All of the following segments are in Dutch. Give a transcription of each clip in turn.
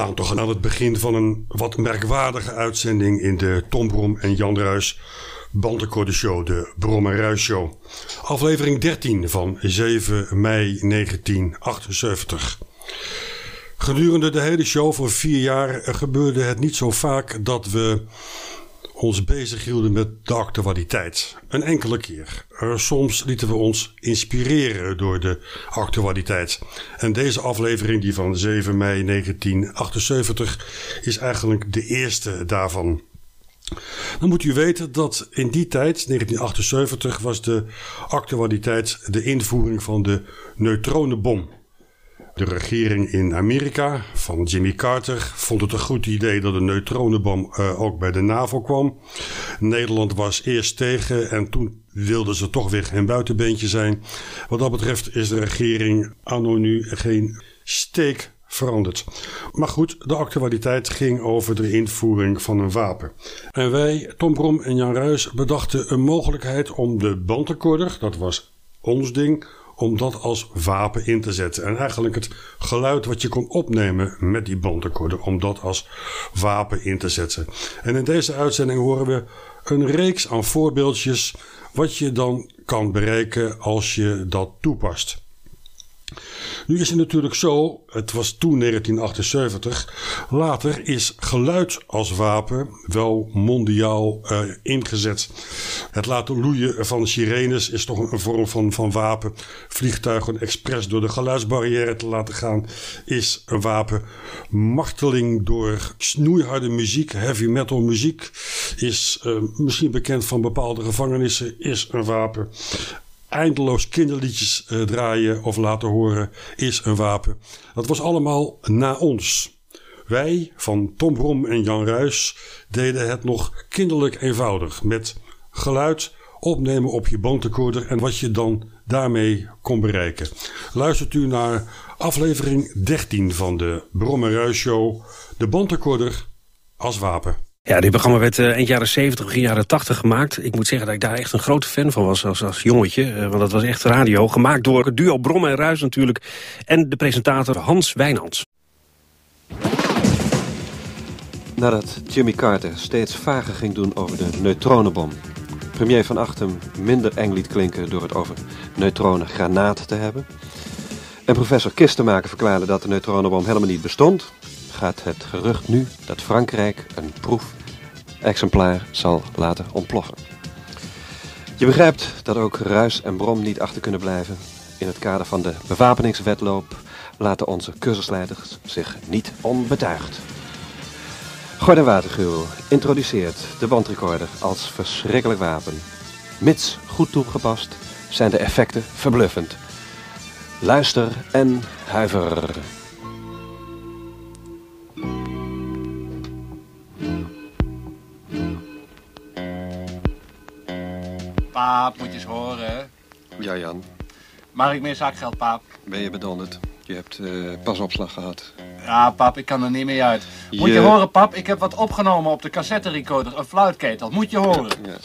Staan toch aan het begin van een wat merkwaardige uitzending in de Tom Brom en Jan Ruis Bantenkorde Show, de Brom en Ruis Show. Aflevering 13 van 7 mei 1978. Gedurende de hele show voor vier jaar gebeurde het niet zo vaak dat we ons bezighielden met de actualiteit. Een enkele keer. Soms lieten we ons inspireren door de actualiteit. En deze aflevering, die van 7 mei 1978, is eigenlijk de eerste daarvan. Dan moet u weten dat in die tijd, 1978, was de actualiteit de invoering van de neutronenbom. De regering in Amerika van Jimmy Carter vond het een goed idee dat een neutronenbom uh, ook bij de NAVO kwam. Nederland was eerst tegen en toen wilden ze toch weer een buitenbeentje zijn. Wat dat betreft is de regering anno nu geen steek veranderd. Maar goed, de actualiteit ging over de invoering van een wapen. En wij, Tom Brom en Jan Ruis, bedachten een mogelijkheid om de bandrecorder, dat was ons ding, om dat als wapen in te zetten. En eigenlijk het geluid wat je kon opnemen met die bandrecorder, om dat als wapen in te zetten. En in deze uitzending horen we een reeks aan voorbeeldjes wat je dan kan bereiken als je dat toepast. Nu is het natuurlijk zo, het was toen 1978. Later is geluid als wapen wel mondiaal uh, ingezet. Het laten loeien van sirenes is toch een vorm van, van wapen. Vliegtuigen expres door de geluidsbarrière te laten gaan is een wapen. Marteling door snoeiharde muziek, heavy metal muziek, is uh, misschien bekend van bepaalde gevangenissen, is een wapen eindeloos kinderliedjes uh, draaien of laten horen is een wapen. Dat was allemaal na ons. Wij van Tom Brom en Jan Ruis deden het nog kinderlijk eenvoudig met geluid opnemen op je bandrecorder en wat je dan daarmee kon bereiken. Luistert u naar aflevering 13 van de Brom en Ruis Show, de bandrecorder als wapen. Ja, dit programma werd uh, eind jaren 70, begin jaren 80 gemaakt. Ik moet zeggen dat ik daar echt een grote fan van was als, als jongetje. Uh, want dat was echt radio. Gemaakt door het duo Brom en Ruis natuurlijk. En de presentator Hans Wijnands. Nadat Jimmy Carter steeds vager ging doen over de neutronenbom... premier Van Achten minder eng liet klinken door het over neutronengranaten te hebben... en professor Kistenmaker verklaarde dat de neutronenbom helemaal niet bestond gaat het gerucht nu dat Frankrijk een proefexemplaar zal laten ontploffen. Je begrijpt dat ook Ruis en Brom niet achter kunnen blijven. In het kader van de bewapeningswetloop laten onze cursusleiders zich niet onbetuigd. Gordon Watergeul introduceert de bandrecorder als verschrikkelijk wapen. Mits goed toegepast zijn de effecten verbluffend. Luister en huiver. Paap, moet je eens horen. Ja, Jan. Mag ik meer zakgeld, paap? Ben je bedonderd? Je hebt uh, pas opslag gehad. Ja, pap, ik kan er niet meer uit. Moet je... je horen, pap, ik heb wat opgenomen op de cassette recorder, een fluitketel. Moet je horen. Ja.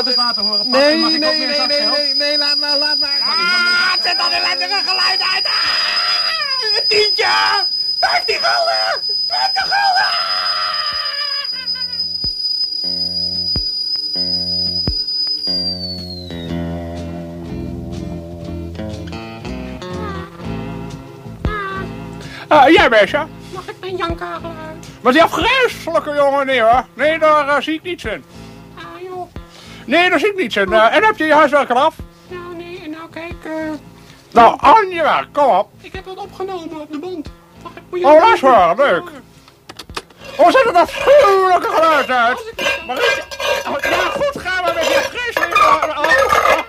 Ik het laten horen? Nee, Mag ik nee, nee, nee, nee, nee, laat maar, laat maar. Ah, zet dan ellendige geluid uit! Ah, een tientje! 15 gulden! 20 gulden! Uh, jij Besja? Mag ik mijn Jan Karel uit? Was die afgereiselijke jongen? Nee hoor. Nee, daar uh, zie ik niets in. Nee, daar zie ik niets in. Uh, en heb je je huiswerk eraf? Ja, nee, nou kijk, eh... Nou, aan je werk, kom op. Ik heb het opgenomen op de je Oh, dat is waar, leuk. Oh, zet het afschuwelijke geluid uit. Maar ik... Oh, ja, goed, gaan we met je vreselijk... Oh, oh.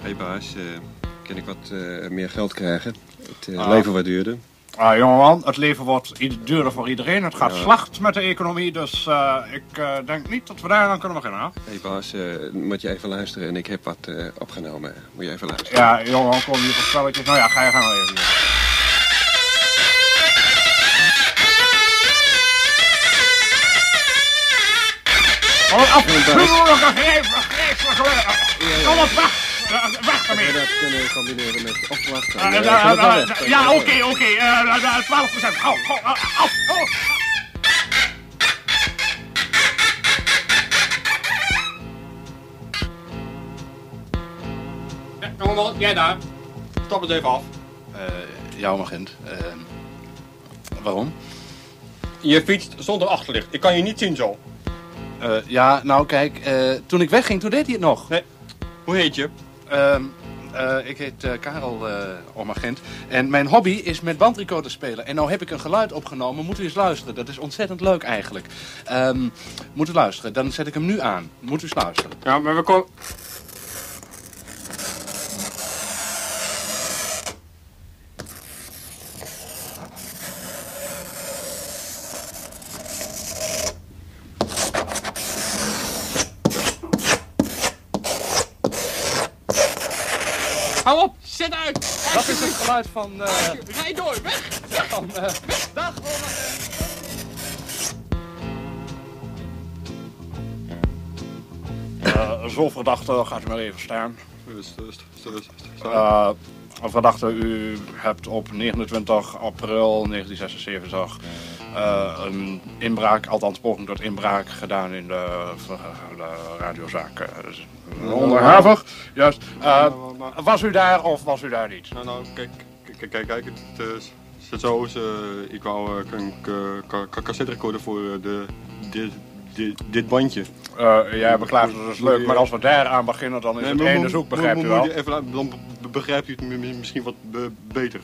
Hé hey baas, uh, kan ik wat uh, meer geld krijgen? Het uh, Ah. leven wat duurder. Ah, jongeman, het leven wordt duurder voor iedereen. Het gaat slecht met de economie, dus eh, ik eh, denk niet dat we daar aan kunnen beginnen. Hé Bas, eh, moet je even luisteren en ik heb wat opgenomen. Moet je even luisteren. Ja, jongeman, kom hier voor spelletjes. Nou ja, ga je maar even. hier. Wat een afschuwelijke. Kom op, weg! Weg We ermee! dat kunnen combineren met opwachten. Eh, Eh, eh, eh, Ja, oké, oké. eh, eh, 12 procent. Gauw, gauw. Af, jongeman, jij daar. Stop het even af. Eh, ja, agent. waarom? Je fietst zonder achterlicht. Ik kan je niet zien zo. Eh, ja, nou kijk, eh, toen ik wegging, toen deed hij het nog. Nee. Hoe heet je? Ehm, eh, ik heet eh, Karel eh Omagent. En mijn hobby is met bandrecorder spelen. En nou heb ik een geluid opgenomen. Moet u eens luisteren. Dat is ontzettend leuk eigenlijk. Ehm, moet u luisteren. Dan zet ik hem nu aan. Moet u eens luisteren. Ja, maar we komen... Hou op, zet uit. Dat is het geluid van... eh, Rijd door, weg. van eh, dag Omagent. Eh, zo verdachte, gaat u maar even staan. Uh, verdachte, u hebt op 29 april 1976 eh, een inbraak, althans poging tot inbraak, gedaan in de, de radiozaak. eh, onderhavig, juist. Eh, was u daar of was u daar niet? Nou, nou, kijk, kijk, kijk, kijk het zit zo. ik wou een cassette recorder voor eh, de, dit, dit, dit bandje. Eh, jij beklaagt dat is leuk, maar als we daar aan beginnen, dan is Nee, het einde moet- zoek, begrijpt u wel? even dan be- begrijpt u het mi- mi- misschien wat be- beter.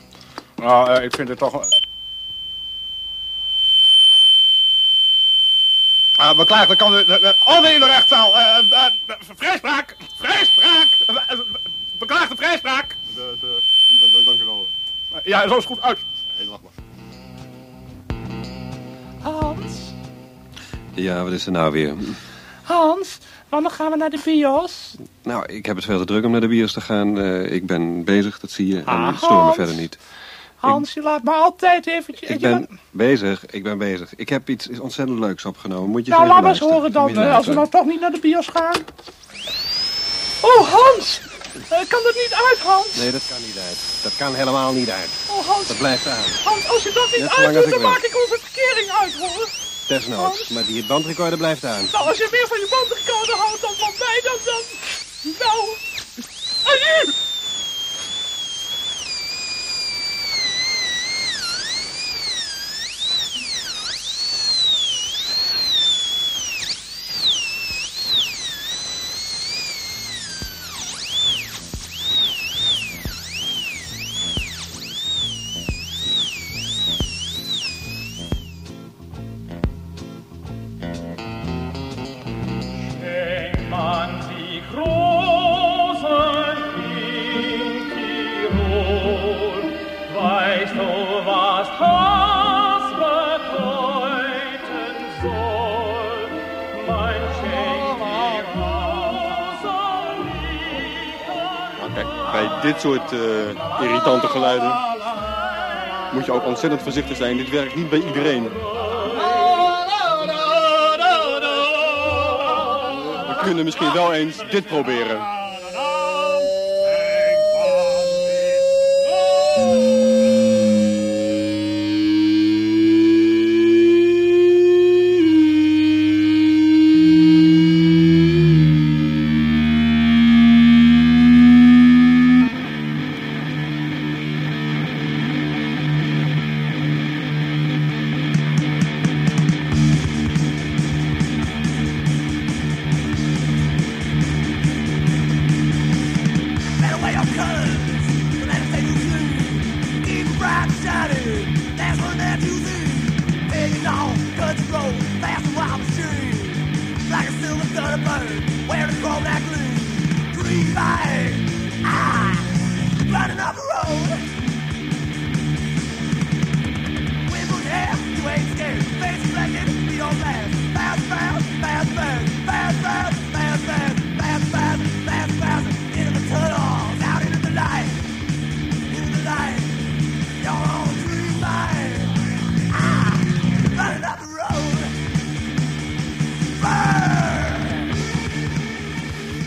Nou, ik vind het toch... Ah, beklaagd, kan u... eh, eh, Oh nee, in de rechtszaal! eh, eh, eh, vrijspraak! Vrijspraak! Eh, eh, Beklaagde vrijspraak! De, de, dan- dan- dank u wel. Eh, Ja, zo is goed uit. Heel lach maar. Hans, Ja, wat is er nou weer? Hans, wanneer gaan we naar de bios? Nou, ik heb het veel te druk om naar de bios te gaan. Eh, ik ben bezig, dat zie je. En Ah, ik stoor me verder niet. Hans, je laat me altijd eventjes... Ik ben bezig, ik ben bezig. Ik heb iets ontzettend leuks opgenomen. Moet je Nou, laat maar eens horen dan, eh, als we luisteren. nou toch niet naar de bios gaan. Oh, Hans! Eh, kan dat niet uit, Hans? Nee, dat kan niet uit. Dat kan helemaal niet uit. Oh, Hans, Dat blijft aan. Hans, als je dat niet uitdoet, dan ik maak ik onze verkering uit, hoor. Desnoods. Maar die bandrecorder blijft aan. Nou, als je meer van je bandrecorder houdt dan van mij, dan dan... Nou... Adieu! Dit soort eh, irritante geluiden moet je ook ontzettend voorzichtig zijn. Dit werkt niet bij iedereen. We kunnen misschien wel eens dit proberen.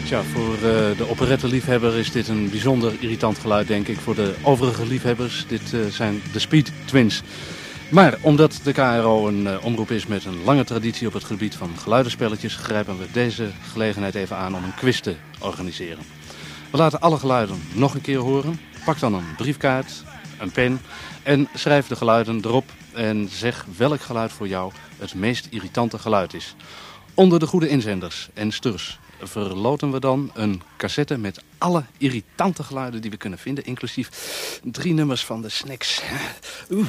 Voor uh, de operettenliefhebber is dit een bijzonder irritant geluid, denk ik. Voor de overige liefhebbers, dit uh, zijn de Speed Twins. Maar omdat de KRO een uh, omroep is met een lange traditie op het gebied van geluidenspelletjes... grijpen we deze gelegenheid even aan om een quiz te organiseren. We laten alle geluiden nog een keer horen. Pak dan een briefkaart, een pen en schrijf de geluiden erop... en zeg welk geluid voor jou het meest irritante geluid is. Onder de goede inzenders en sturs verloten we dan een cassette met alle irritante geluiden die we kunnen vinden. Inclusief drie nummers van de snacks. Oeh.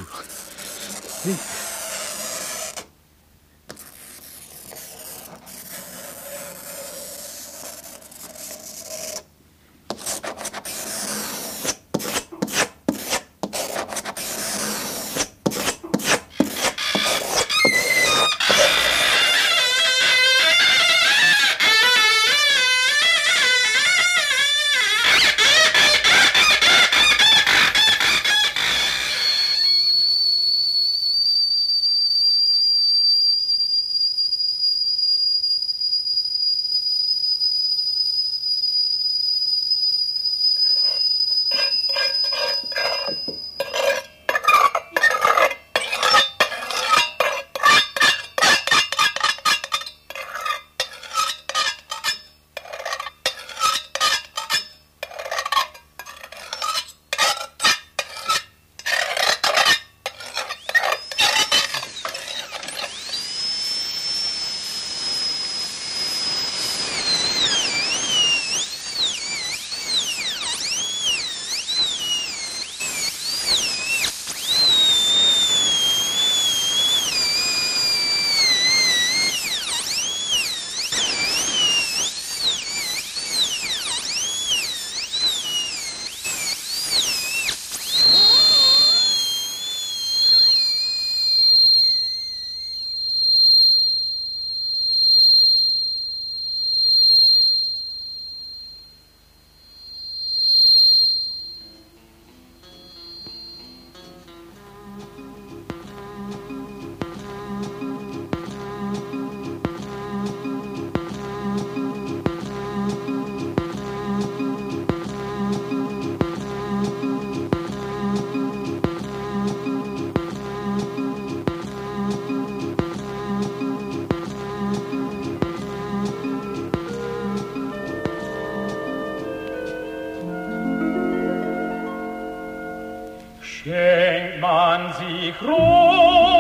Schenkt man sich Rosen